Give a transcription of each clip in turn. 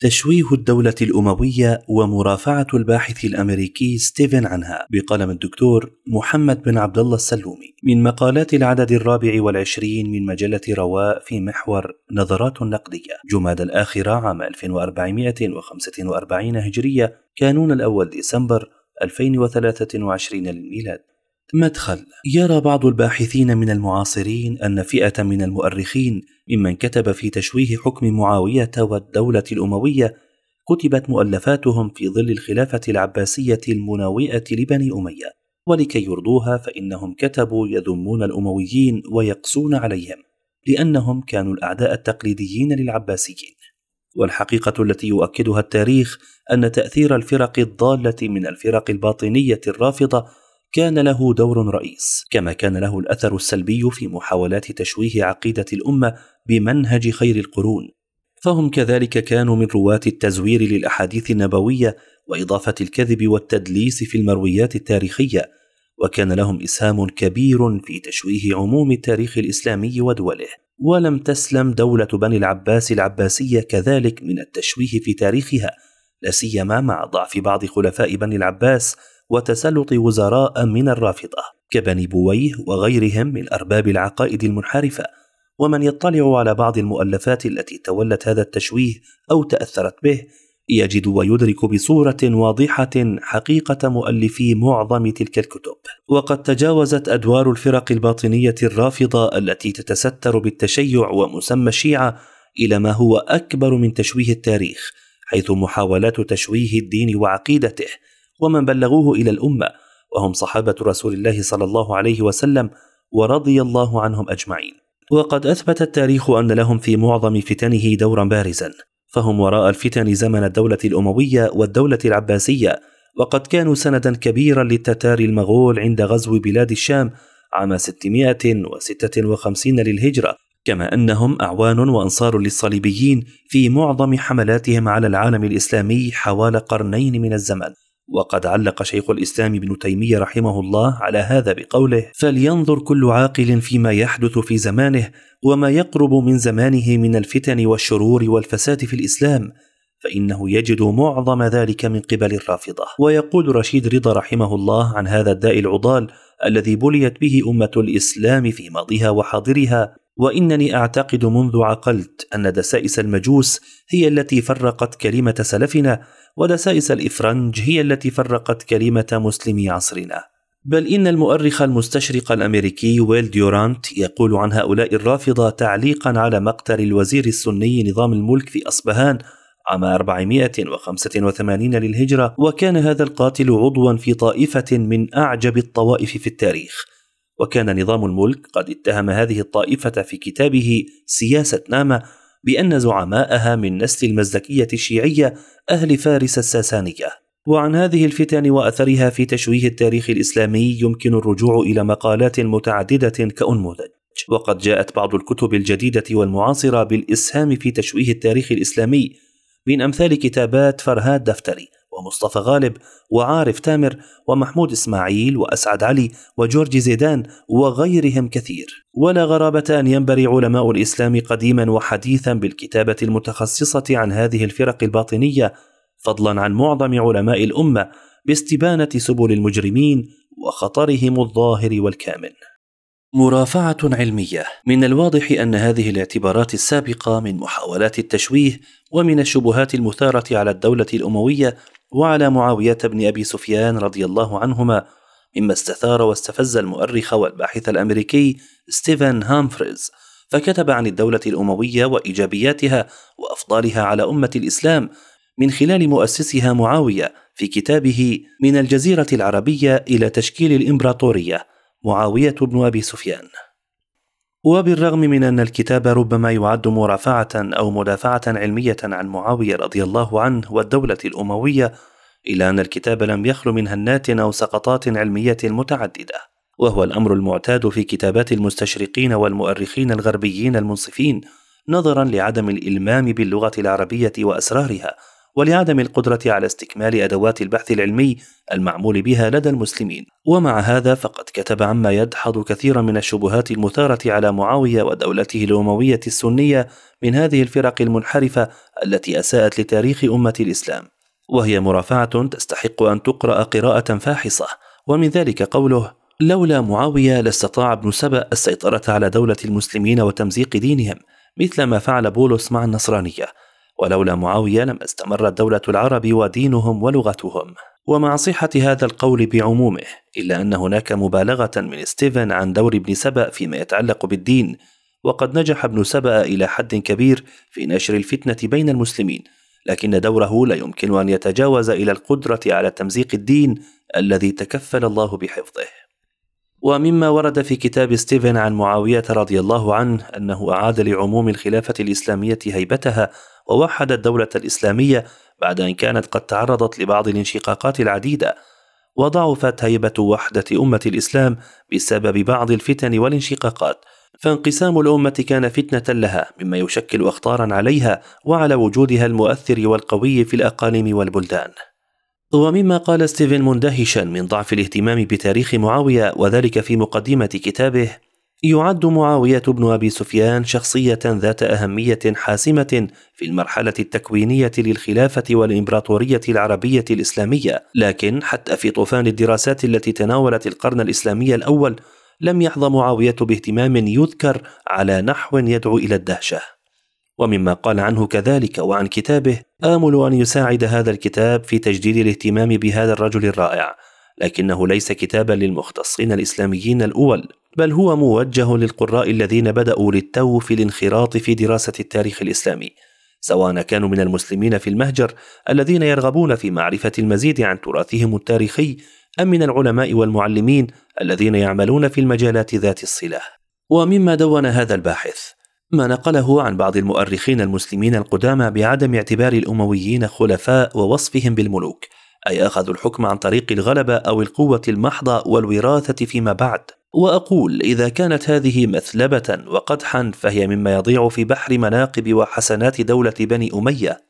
تشويه الدولة الأموية ومرافعة الباحث الأمريكي ستيفن عنها بقلم الدكتور محمد بن عبد الله السلومي. من مقالات العدد الرابع والعشرين من مجلة رواء في محور نظرات نقدية. جماد الآخرة عام 1445 هجرية كانون الأول ديسمبر 2023 للميلاد. مدخل. يرى بعض الباحثين من المعاصرين أن فئة من المؤرخين ممن كتب في تشويه حكم معاوية والدولة الأموية كتبت مؤلفاتهم في ظل الخلافة العباسية المناوئة لبني أمية ولكي يرضوها فإنهم كتبوا يذمون الأمويين ويقسون عليهم لأنهم كانوا الأعداء التقليديين للعباسيين. والحقيقة التي يؤكدها التاريخ أن تأثير الفرق الضالة من الفرق الباطنية الرافضة كان له دور رئيس كما كان له الأثر السلبي في محاولات تشويه عقيدة الأمة بمنهج خير القرون. فهم كذلك كانوا من رواة التزوير للأحاديث النبوية وإضافة الكذب والتدليس في المرويات التاريخية وكان لهم إسهام كبير في تشويه عموم التاريخ الإسلامي ودوله. ولم تسلم دولة بني العباس العباسية كذلك من التشويه في تاريخها لا سيما مع ضعف بعض خلفاء بني العباس وتسلط وزراء من الرافضة كبني بويه وغيرهم من أرباب العقائد المنحرفة ومن يطلع على بعض المؤلفات التي تولت هذا التشويه أو تأثرت به يجد ويدرك بصورة واضحة حقيقة مؤلفي معظم تلك الكتب. وقد تجاوزت أدوار الفرق الباطنية الرافضة التي تتستر بالتشيع ومسمى الشيعة إلى ما هو أكبر من تشويه التاريخ حيث محاولات تشويه الدين وعقيدته ومن بلغوه إلى الأمة وهم صحابة رسول الله صلى الله عليه وسلم ورضي الله عنهم أجمعين. وقد أثبت التاريخ أن لهم في معظم فتنه دورا بارزا فهم وراء الفتن زمن الدولة الأموية والدولة العباسية وقد كانوا سندا كبيرا للتتار المغول عند غزو بلاد الشام عام 656 للهجرة كما أنهم أعوان وأنصار للصليبيين في معظم حملاتهم على العالم الإسلامي حوالي قرنين من الزمن وقد علق شيخ الإسلام ابن تيمية رحمه الله على هذا بقوله فلينظر كل عاقل فيما يحدث في زمانه وما يقرب من زمانه من الفتن والشرور والفساد في الإسلام فإنه يجد معظم ذلك من قبل الرافضة. ويقول رشيد رضا رحمه الله عن هذا الداء العضال الذي بليت به أمة الإسلام في ماضيها وحاضرها وإنني أعتقد منذ عقلت أن دسائس المجوس هي التي فرقت كلمة سلفنا ودسائس الإفرنج هي التي فرقت كلمة مسلمي عصرنا. بل إن المؤرخ المستشرق الأمريكي ويل ديورانت يقول عن هؤلاء الرافضة تعليقا على مقتل الوزير السني نظام الملك في أصبهان عام 485 للهجرة وكان هذا القاتل عضوا في طائفة من أعجب الطوائف في التاريخ. وكان نظام الملك قد اتهم هذه الطائفة في كتابه سياسة نامة بأن زعماءها من نسل المزدكية الشيعية أهل فارس الساسانية. وعن هذه الفتن وأثرها في تشويه التاريخ الإسلامي يمكن الرجوع إلى مقالات متعددة كأنموذج وقد جاءت بعض الكتب الجديدة والمعاصرة بالإسهام في تشويه التاريخ الإسلامي من أمثال كتابات فرهاد دفتري. ومصطفى غالب وعارف تامر ومحمود إسماعيل وأسعد علي وجورج زيدان وغيرهم كثير. ولا غرابة أن ينبري علماء الإسلام قديما وحديثا بالكتابة المتخصصة عن هذه الفرق الباطنية فضلا عن معظم علماء الأمة باستبانة سبل المجرمين وخطرهم الظاهر والكامن. مرافعة علمية. من الواضح أن هذه الاعتبارات السابقة من محاولات التشويه ومن الشبهات المثارة على الدولة الأموية وعلى معاوية بن أبي سفيان رضي الله عنهما مما استثار واستفز المؤرخ والباحث الأمريكي ستيفن هامفريز فكتب عن الدولة الأموية وإيجابياتها وأفضالها على أمة الإسلام من خلال مؤسسها معاوية في كتابه من الجزيرة العربية إلى تشكيل الإمبراطورية معاوية بن أبي سفيان. وبالرغم من أن الكتاب ربما يعد مرافعة أو مدافعة علمية عن معاوية رضي الله عنه والدولة الأموية إلا أن الكتاب لم يخل من هنات أو سقطات علمية متعددة. وهو الأمر المعتاد في كتابات المستشرقين والمؤرخين الغربيين المنصفين نظرا لعدم الإلمام باللغة العربية وأسرارها. ولعدم القدرة على استكمال أدوات البحث العلمي المعمول بها لدى المسلمين. ومع هذا فقد كتب عما يدحض كثيرا من الشبهات المثارة على معاوية ودولته الأموية السنية من هذه الفرق المنحرفة التي أساءت لتاريخ أمة الإسلام. وهي مرافعة تستحق أن تقرأ قراءة فاحصة. ومن ذلك قوله لولا معاوية لاستطاع ابن سبأ السيطرة على دولة المسلمين وتمزيق دينهم مثل ما فعل بولس مع النصرانية. ولولا معاوية لما استمرت دولة العرب ودينهم ولغتهم. ومع صحة هذا القول بعمومه إلا أن هناك مبالغة من ستيفن عن دور ابن سبأ فيما يتعلق بالدين وقد نجح ابن سبأ إلى حد كبير في نشر الفتنة بين المسلمين لكن دوره لا يمكن أن يتجاوز إلى القدرة على تمزيق الدين الذي تكفل الله بحفظه. ومما ورد في كتاب ستيفن عن معاوية رضي الله عنه أنه أعاد لعموم الخلافة الإسلامية هيبتها ووحد الدولة الإسلامية بعد أن كانت قد تعرضت لبعض الانشقاقات العديدة وضعفت هيبة وحدة أمة الإسلام بسبب بعض الفتن والانشقاقات. فانقسام الأمة كان فتنة لها مما يشكل أخطارا عليها وعلى وجودها المؤثر والقوي في الأقاليم والبلدان. ومما قال ستيفن مندهشا من ضعف الاهتمام بتاريخ معاوية وذلك في مقدمة كتابه يعد معاوية بن أبي سفيان شخصية ذات أهمية حاسمة في المرحلة التكوينية للخلافة والإمبراطورية العربية الإسلامية، لكن حتى في طوفان الدراسات التي تناولت القرن الإسلامي الأول، لم يحظى معاوية باهتمام يذكر على نحو يدعو إلى الدهشة. ومما قال عنه كذلك وعن كتابه آمل أن يساعد هذا الكتاب في تجديد الاهتمام بهذا الرجل الرائع لكنه ليس كتابا للمختصين الإسلاميين الأول بل هو موجه للقراء الذين بدأوا للتو في الانخراط في دراسة التاريخ الإسلامي سواء كانوا من المسلمين في المهجر الذين يرغبون في معرفة المزيد عن تراثهم التاريخي أم من العلماء والمعلمين الذين يعملون في المجالات ذات الصلة. ومما دون هذا الباحث ما نقله عن بعض المؤرخين المسلمين القدامى بعدم اعتبار الأمويين خلفاء ووصفهم بالملوك أي أخذوا الحكم عن طريق الغلبة أو القوة المحضة والوراثة فيما بعد. وأقول إذا كانت هذه مثلبة وقدحا فهي مما يضيع في بحر مناقب وحسنات دولة بني أمية.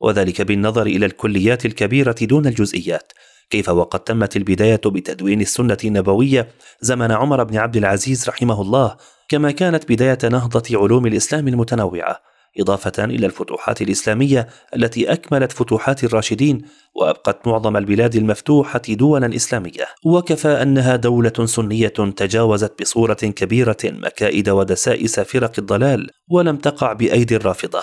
وذلك بالنظر إلى الكليات الكبيرة دون الجزئيات. كيف وقد تمت البداية بتدوين السنة النبوية زمن عمر بن عبد العزيز رحمه الله كما كانت بداية نهضة علوم الإسلام المتنوعة. إضافة إلى الفتوحات الإسلامية التي أكملت فتوحات الراشدين وأبقت معظم البلاد المفتوحة دولا إسلامية. وكفى أنها دولة سنية تجاوزت بصورة كبيرة مكائد ودسائس فرق الضلال ولم تقع بأيدي الرافضة.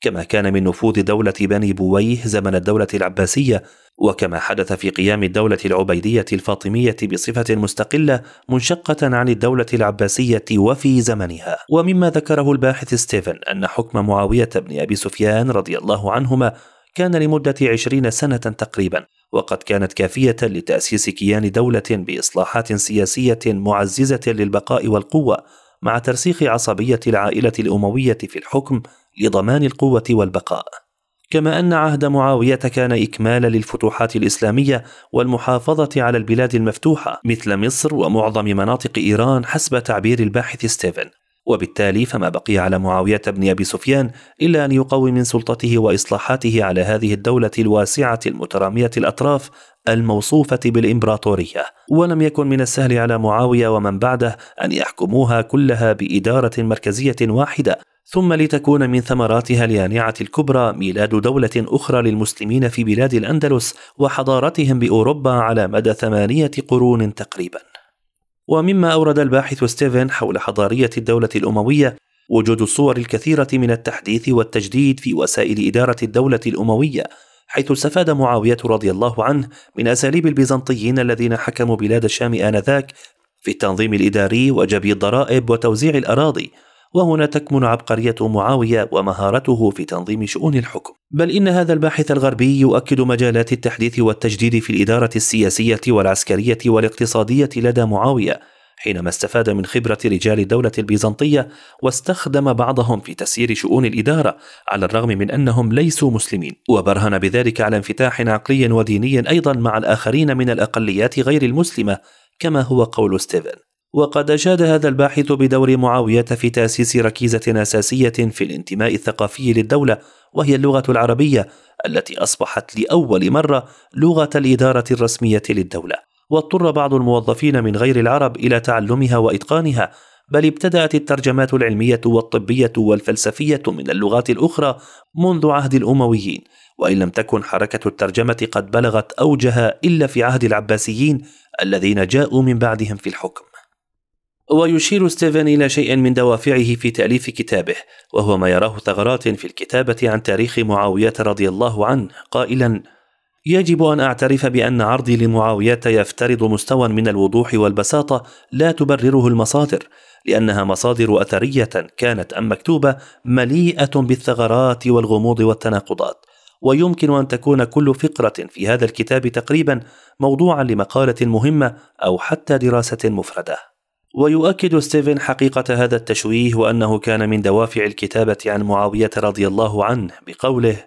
كما كان من نفوذ دولة بني بويه زمن الدولة العباسية وكما حدث في قيام الدولة العبيدية الفاطمية بصفة مستقلة منشقة عن الدولة العباسية وفي زمنها. ومما ذكره الباحث ستيفن أن حكم معاوية بن أبي سفيان رضي الله عنهما كان لمدة عشرين سنة تقريبا وقد كانت كافية لتأسيس كيان دولة بإصلاحات سياسية معززة للبقاء والقوة مع ترسيخ عصبية العائلة الأموية في الحكم لضمان القوة والبقاء. كما أن عهد معاوية كان إكمالا للفتوحات الإسلامية والمحافظة على البلاد المفتوحة مثل مصر ومعظم مناطق إيران حسب تعبير الباحث ستيفن. وبالتالي فما بقي على معاوية بن أبي سفيان إلا أن يقوي من سلطته وإصلاحاته على هذه الدولة الواسعة المترامية الأطراف الموصوفة بالإمبراطورية. ولم يكن من السهل على معاوية ومن بعده أن يحكموها كلها بإدارة مركزية واحدة ثم لتكون من ثمراتها اليانعة الكبرى ميلاد دولة أخرى للمسلمين في بلاد الأندلس وحضارتهم بأوروبا على مدى ثمانية قرون تقريبا. ومما أورد الباحث ستيفن حول حضارية الدولة الأموية وجود الصور الكثيرة من التحديث والتجديد في وسائل إدارة الدولة الأموية حيث استفاد معاوية رضي الله عنه من أساليب البيزنطيين الذين حكموا بلاد الشام آنذاك في التنظيم الإداري وجبي الضرائب وتوزيع الأراضي وهنا تكمن عبقرية معاوية ومهارته في تنظيم شؤون الحكم. بل إن هذا الباحث الغربي يؤكد مجالات التحديث والتجديد في الإدارة السياسية والعسكرية والاقتصادية لدى معاوية حينما استفاد من خبرة رجال الدولة البيزنطية واستخدم بعضهم في تسيير شؤون الإدارة على الرغم من أنهم ليسوا مسلمين. وبرهن بذلك على انفتاح عقلي وديني أيضا مع الآخرين من الأقليات غير المسلمة كما هو قول ستيفن. وقد أشاد هذا الباحث بدور معاوية في تأسيس ركيزة أساسية في الانتماء الثقافي للدولة وهي اللغة العربية التي أصبحت لأول مرة لغة الإدارة الرسمية للدولة. واضطر بعض الموظفين من غير العرب إلى تعلمها وإتقانها بل ابتدأت الترجمات العلمية والطبية والفلسفية من اللغات الأخرى منذ عهد الأمويين. وإن لم تكن حركة الترجمة قد بلغت أوجها إلا في عهد العباسيين الذين جاءوا من بعدهم في الحكم. ويشير ستيفن إلى شيء من دوافعه في تأليف كتابه وهو ما يراه ثغرات في الكتابة عن تاريخ معاوية رضي الله عنه قائلا يجب أن أعترف بأن عرضي لمعاوية يفترض مستوى من الوضوح والبساطة لا تبرره المصادر لأنها مصادر أثرية كانت أم مكتوبة مليئة بالثغرات والغموض والتناقضات ويمكن أن تكون كل فقرة في هذا الكتاب تقريبا موضوعا لمقالة مهمة أو حتى دراسة مفردة. ويؤكد ستيفن حقيقة هذا التشويه وأنه كان من دوافع الكتابة عن معاوية رضي الله عنه بقوله: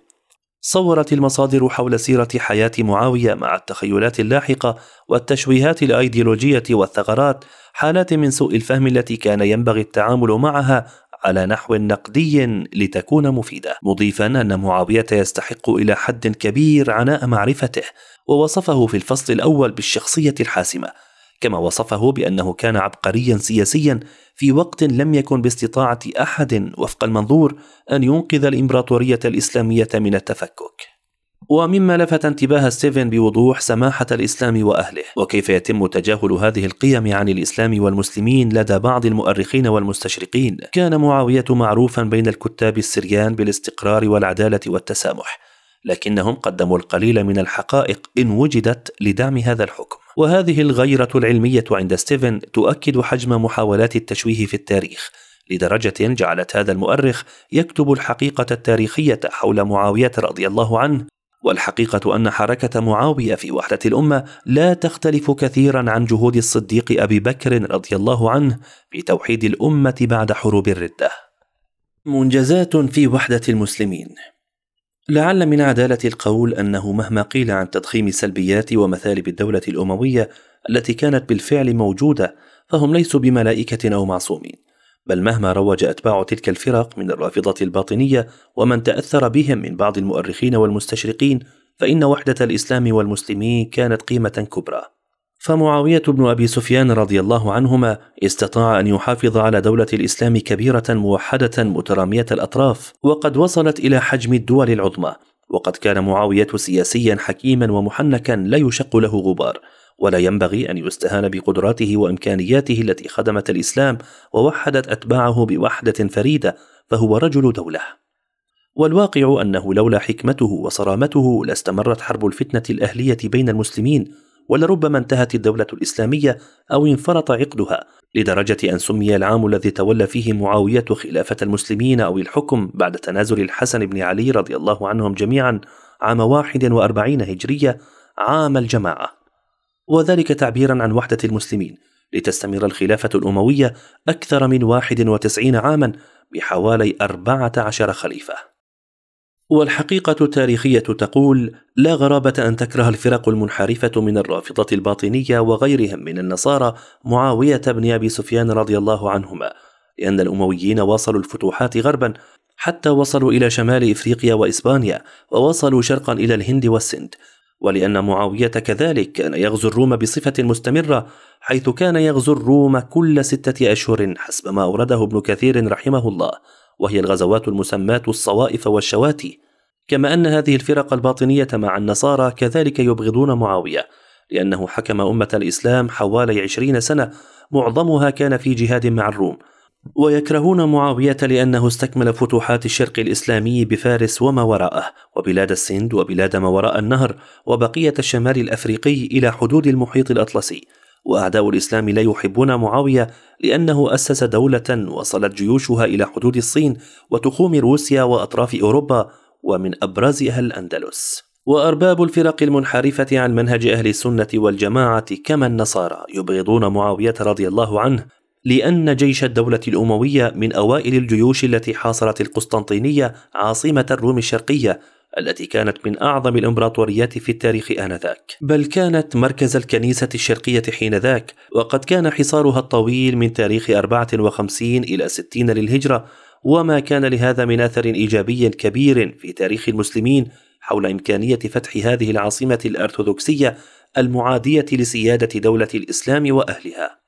صورت المصادر حول سيرة حياة معاوية مع التخيلات اللاحقة والتشويهات الأيديولوجية والثغرات حالات من سوء الفهم التي كان ينبغي التعامل معها على نحو نقدي لتكون مفيدة مضيفا أن معاوية يستحق إلى حد كبير عناء معرفته ووصفه في الفصل الأول بالشخصية الحاسمة كما وصفه بأنه كان عبقريا سياسيا في وقت لم يكن باستطاعة أحد وفق المنظور أن ينقذ الإمبراطورية الإسلامية من التفكك. ومما لفت انتباه ستيفن بوضوح سماحة الإسلام وأهله. وكيف يتم تجاهل هذه القيم عن الإسلام والمسلمين لدى بعض المؤرخين والمستشرقين؟ كان معاوية معروفا بين الكتاب السريان بالاستقرار والعدالة والتسامح. لكنهم قدموا القليل من الحقائق إن وجدت لدعم هذا الحكم وهذه الغيرة العلمية عند ستيفن تؤكد حجم محاولات التشويه في التاريخ لدرجة جعلت هذا المؤرخ يكتب الحقيقة التاريخية حول معاوية رضي الله عنه والحقيقة أن حركة معاوية في وحدة الأمة لا تختلف كثيرا عن جهود الصديق أبي بكر رضي الله عنه في توحيد الأمة بعد حروب الردة. منجزات في وحدة المسلمين لعل من عدالة القول أنه مهما قيل عن تضخيم سلبيات ومثالب الدولة الأموية التي كانت بالفعل موجودة فهم ليسوا بملائكة أو معصومين بل مهما روج أتباع تلك الفرق من الرافضة الباطنية ومن تأثر بهم من بعض المؤرخين والمستشرقين فإن وحدة الإسلام والمسلمين كانت قيمة كبرى. فمعاوية بن أبي سفيان رضي الله عنهما استطاع أن يحافظ على دولة الإسلام كبيرة موحدة مترامية الأطراف وقد وصلت إلى حجم الدول العظمى وقد كان معاوية سياسيا حكيما ومحنكا لا يشق له غبار ولا ينبغي أن يستهان بقدراته وإمكانياته التي خدمت الإسلام ووحدت أتباعه بوحدة فريدة فهو رجل دولة. والواقع أنه لولا حكمته وصرامته لاستمرت حرب الفتنة الأهلية بين المسلمين ولربما انتهت الدولة الإسلامية أو انفرط عقدها لدرجة أن سمي العام الذي تولى فيه معاوية خلافة المسلمين أو الحكم بعد تنازل الحسن بن علي رضي الله عنهم جميعا عام واحد وأربعين هجرية عام الجماعة. وذلك تعبيرا عن وحدة المسلمين لتستمر الخلافة الأموية أكثر من واحد وتسعين عاما بحوالي أربعة عشر خليفة. والحقيقة التاريخية تقول لا غرابة أن تكره الفرق المنحرفة من الرافضة الباطنية وغيرهم من النصارى معاوية بن أبي سفيان رضي الله عنهما لأن الأمويين واصلوا الفتوحات غربا حتى وصلوا إلى شمال إفريقيا وإسبانيا ووصلوا شرقا إلى الهند والسند. ولأن معاوية كذلك كان يغزو الروم بصفة مستمرة حيث كان يغزو الروم كل ستة أشهر حسب ما أورده ابن كثير رحمه الله. وهي الغزوات المسماة الصوائف والشواتي كما أن هذه الفرق الباطنية مع النصارى كذلك يبغضون معاوية لأنه حكم أمة الإسلام حوالي عشرين سنة معظمها كان في جهاد مع الروم ويكرهون معاوية لأنه استكمل فتوحات الشرق الإسلامي بفارس وما وراءه وبلاد السند وبلاد ما وراء النهر وبقية الشمال الأفريقي إلى حدود المحيط الأطلسي. وأعداء الإسلام لا يحبون معاوية لأنه أسس دولة وصلت جيوشها إلى حدود الصين وتخوم روسيا وأطراف أوروبا ومن أبرزها الأندلس. وأرباب الفرق المنحرفة عن منهج أهل السنة والجماعة كما النصارى يبغضون معاوية رضي الله عنه لأن جيش الدولة الأموية من أوائل الجيوش التي حاصرت القسطنطينية عاصمة الروم الشرقية التي كانت من أعظم الإمبراطوريات في التاريخ آنذاك. بل كانت مركز الكنيسة الشرقية حينذاك وقد كان حصارها الطويل من تاريخ 54 إلى 60 للهجرة وما كان لهذا من أثر إيجابي كبير في تاريخ المسلمين حول إمكانية فتح هذه العاصمة الأرثوذكسية المعادية لسيادة دولة الإسلام وأهلها.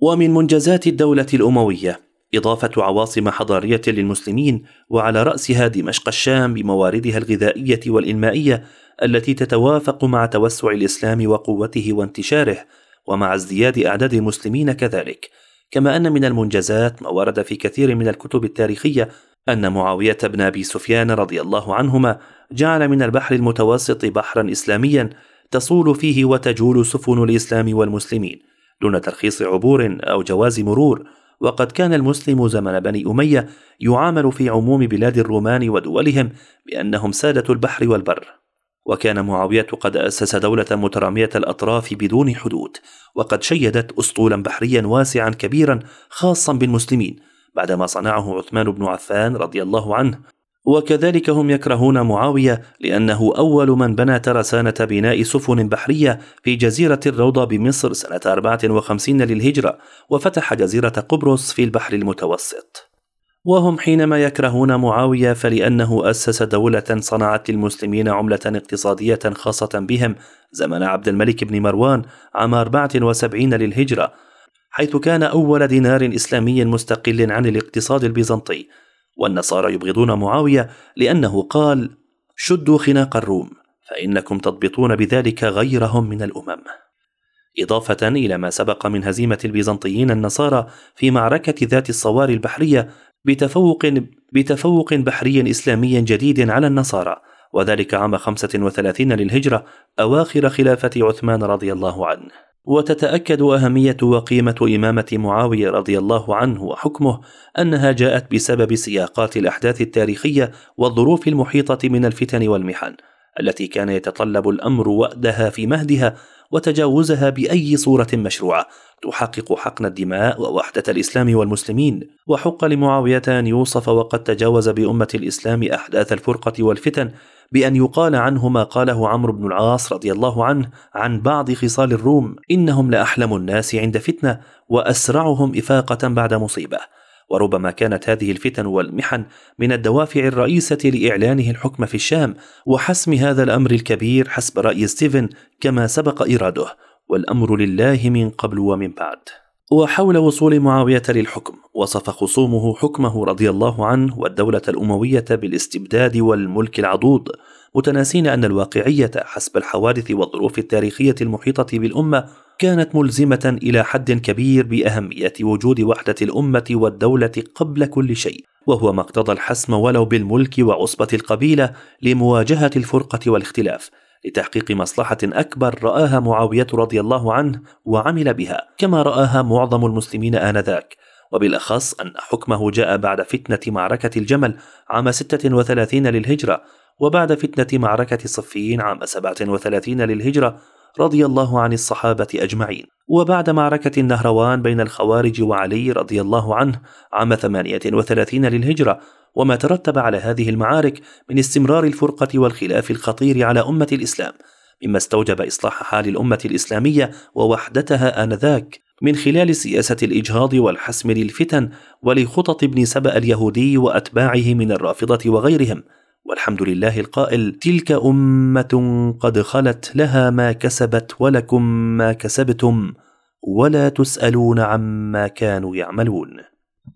ومن منجزات الدولة الأموية إضافة عواصم حضارية للمسلمين وعلى رأسها دمشق الشام بمواردها الغذائية والإنمائية التي تتوافق مع توسع الإسلام وقوته وانتشاره ومع ازدياد أعداد المسلمين كذلك. كما أن من المنجزات ما ورد في كثير من الكتب التاريخية أن معاوية بن أبي سفيان رضي الله عنهما جعل من البحر المتوسط بحرا إسلاميا تصول فيه وتجول سفن الإسلام والمسلمين دون ترخيص عبور أو جواز مرور وقد كان المسلم زمن بني أمية يعامل في عموم بلاد الرومان ودولهم بأنهم سادة البحر والبر. وكان معاوية قد أسس دولة مترامية الأطراف بدون حدود وقد شيدت أسطولا بحريا واسعا كبيرا خاصا بالمسلمين بعدما صنعه عثمان بن عفان رضي الله عنه. وكذلك هم يكرهون معاوية لأنه أول من بنى ترسانة بناء سفن بحرية في جزيرة الروضة بمصر سنة 54 للهجرة وفتح جزيرة قبرص في البحر المتوسط. وهم حينما يكرهون معاوية فلأنه أسس دولة صنعت للمسلمين عملة اقتصادية خاصة بهم زمن عبد الملك بن مروان عام 74 للهجرة حيث كان أول دينار إسلامي مستقل عن الاقتصاد البيزنطي. والنصارى يبغضون معاوية لأنه قال شدوا خناق الروم فإنكم تضبطون بذلك غيرهم من الأمم. إضافة إلى ما سبق من هزيمة البيزنطيين النصارى في معركة ذات الصوار البحرية بتفوق بتفوق بحري إسلامي جديد على النصارى وذلك عام 35 للهجرة أواخر خلافة عثمان رضي الله عنه. وتتأكد أهمية وقيمة إمامة معاوية رضي الله عنه وحكمه أنها جاءت بسبب سياقات الأحداث التاريخية والظروف المحيطة من الفتن والمحن التي كان يتطلب الأمر وأدها في مهدها وتجاوزها بأي صورة مشروعة تحقق حقن الدماء ووحدة الإسلام والمسلمين. وحق لمعاوية أن يوصف وقد تجاوز بأمة الإسلام أحداث الفرقة والفتن بأن يقال عنه ما قاله عمرو بن العاص رضي الله عنه عن بعض خصال الروم إنهم لأحلم الناس عند فتنة وأسرعهم إفاقة بعد مصيبة. وربما كانت هذه الفتن والمحن من الدوافع الرئيسة لإعلانه الحكم في الشام وحسم هذا الأمر الكبير حسب رأي ستيفن كما سبق إراده والأمر لله من قبل ومن بعد. وحول وصول معاوية للحكم وصف خصومه حكمه رضي الله عنه والدولة الأموية بالاستبداد والملك العضوض متناسين أن الواقعية حسب الحوادث والظروف التاريخية المحيطة بالأمة كانت ملزمة إلى حد كبير بأهمية وجود وحدة الأمة والدولة قبل كل شيء وهو ما اقتضى الحسم ولو بالملك وعصبة القبيلة لمواجهة الفرقة والاختلاف. لتحقيق مصلحة أكبر رآها معاوية رضي الله عنه وعمل بها كما رآها معظم المسلمين آنذاك. وبالأخص أن حكمه جاء بعد فتنة معركة الجمل عام 36 للهجرة وبعد فتنة معركة صفين عام 37 للهجرة رضي الله عن الصحابة أجمعين. وبعد معركة النهروان بين الخوارج وعلي رضي الله عنه عام 38 للهجرة وما ترتب على هذه المعارك من استمرار الفرقة والخلاف الخطير على أمة الإسلام مما استوجب إصلاح حال الأمة الإسلامية ووحدتها آنذاك من خلال سياسة الإجهاض والحسم للفتن ولخطط ابن سبأ اليهودي وأتباعه من الرافضة وغيرهم. والحمد لله القائل تلك أمة قد خلت لها ما كسبت ولكم ما كسبتم ولا تسألون عما كانوا يعملون.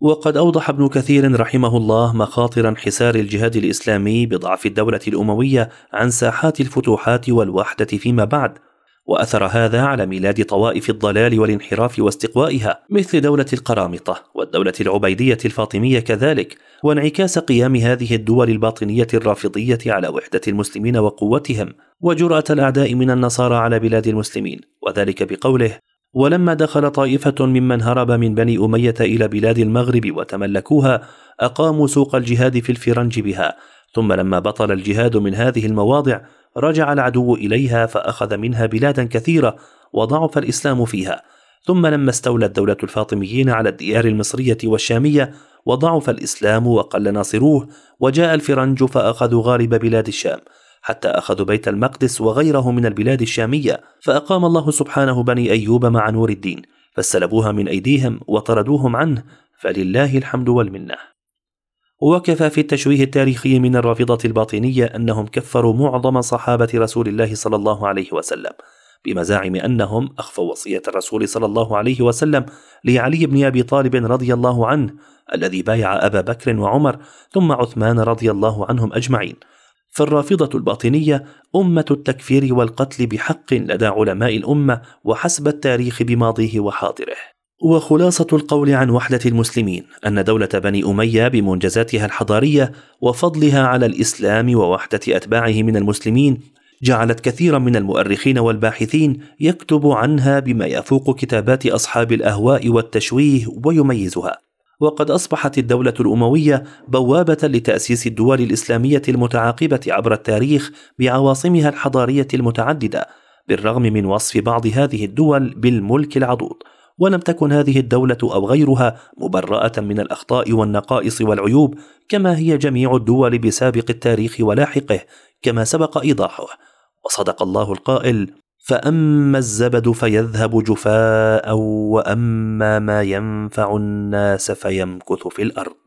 وقد أوضح ابن كثير رحمه الله مخاطر انحسار الجهاد الإسلامي بضعف الدولة الأموية عن ساحات الفتوحات والوحدة فيما بعد وأثر هذا على ميلاد طوائف الضلال والانحراف واستقوائها مثل دولة القرامطة والدولة العبيدية الفاطمية كذلك وانعكاس قيام هذه الدول الباطنية الرافضية على وحدة المسلمين وقوتهم وجرأة الأعداء من النصارى على بلاد المسلمين وذلك بقوله ولما دخل طائفة ممن هرب من بني أمية إلى بلاد المغرب وتملكوها أقاموا سوق الجهاد في الفرنج بها. ثم لما بطل الجهاد من هذه المواضع رجع العدو إليها فأخذ منها بلادا كثيرة وضعف الإسلام فيها. ثم لما استولت دولة الفاطميين على الديار المصرية والشامية وضعف الإسلام وقل ناصروه وجاء الفرنج فأخذوا غالب بلاد الشام. حتى أخذوا بيت المقدس وغيره من البلاد الشامية فأقام الله سبحانه بني أيوب مع نور الدين فاستلبوها من أيديهم وطردوهم عنه فلله الحمد والمنة. وكفى في التشويه التاريخي من الرافضة الباطنية أنهم كفروا معظم صحابة رسول الله صلى الله عليه وسلم بمزاعم أنهم أخفوا وصية الرسول صلى الله عليه وسلم لعلي بن أبي طالب رضي الله عنه الذي بايع أبا بكر وعمر ثم عثمان رضي الله عنهم أجمعين. فالرافضة الباطنية أمة التكفير والقتل بحق لدى علماء الأمة وحسب التاريخ بماضيه وحاضره. وخلاصة القول عن وحدة المسلمين أن دولة بني أمية بمنجزاتها الحضارية وفضلها على الإسلام ووحدة أتباعه من المسلمين جعلت كثيرا من المؤرخين والباحثين يكتب عنها بما يفوق كتابات أصحاب الأهواء والتشويه ويميزها. وقد أصبحت الدولة الأموية بوابة لتأسيس الدول الإسلامية المتعاقبة عبر التاريخ بعواصمها الحضارية المتعددة بالرغم من وصف بعض هذه الدول بالملك العضوض. ولم تكن هذه الدولة أو غيرها مبرأة من الأخطاء والنقائص والعيوب كما هي جميع الدول بسابق التاريخ ولاحقه كما سبق إيضاحه. وصدق الله القائل فأما الزبد فيذهب جفاء وأما ما ينفع الناس فيمكث في الأرض.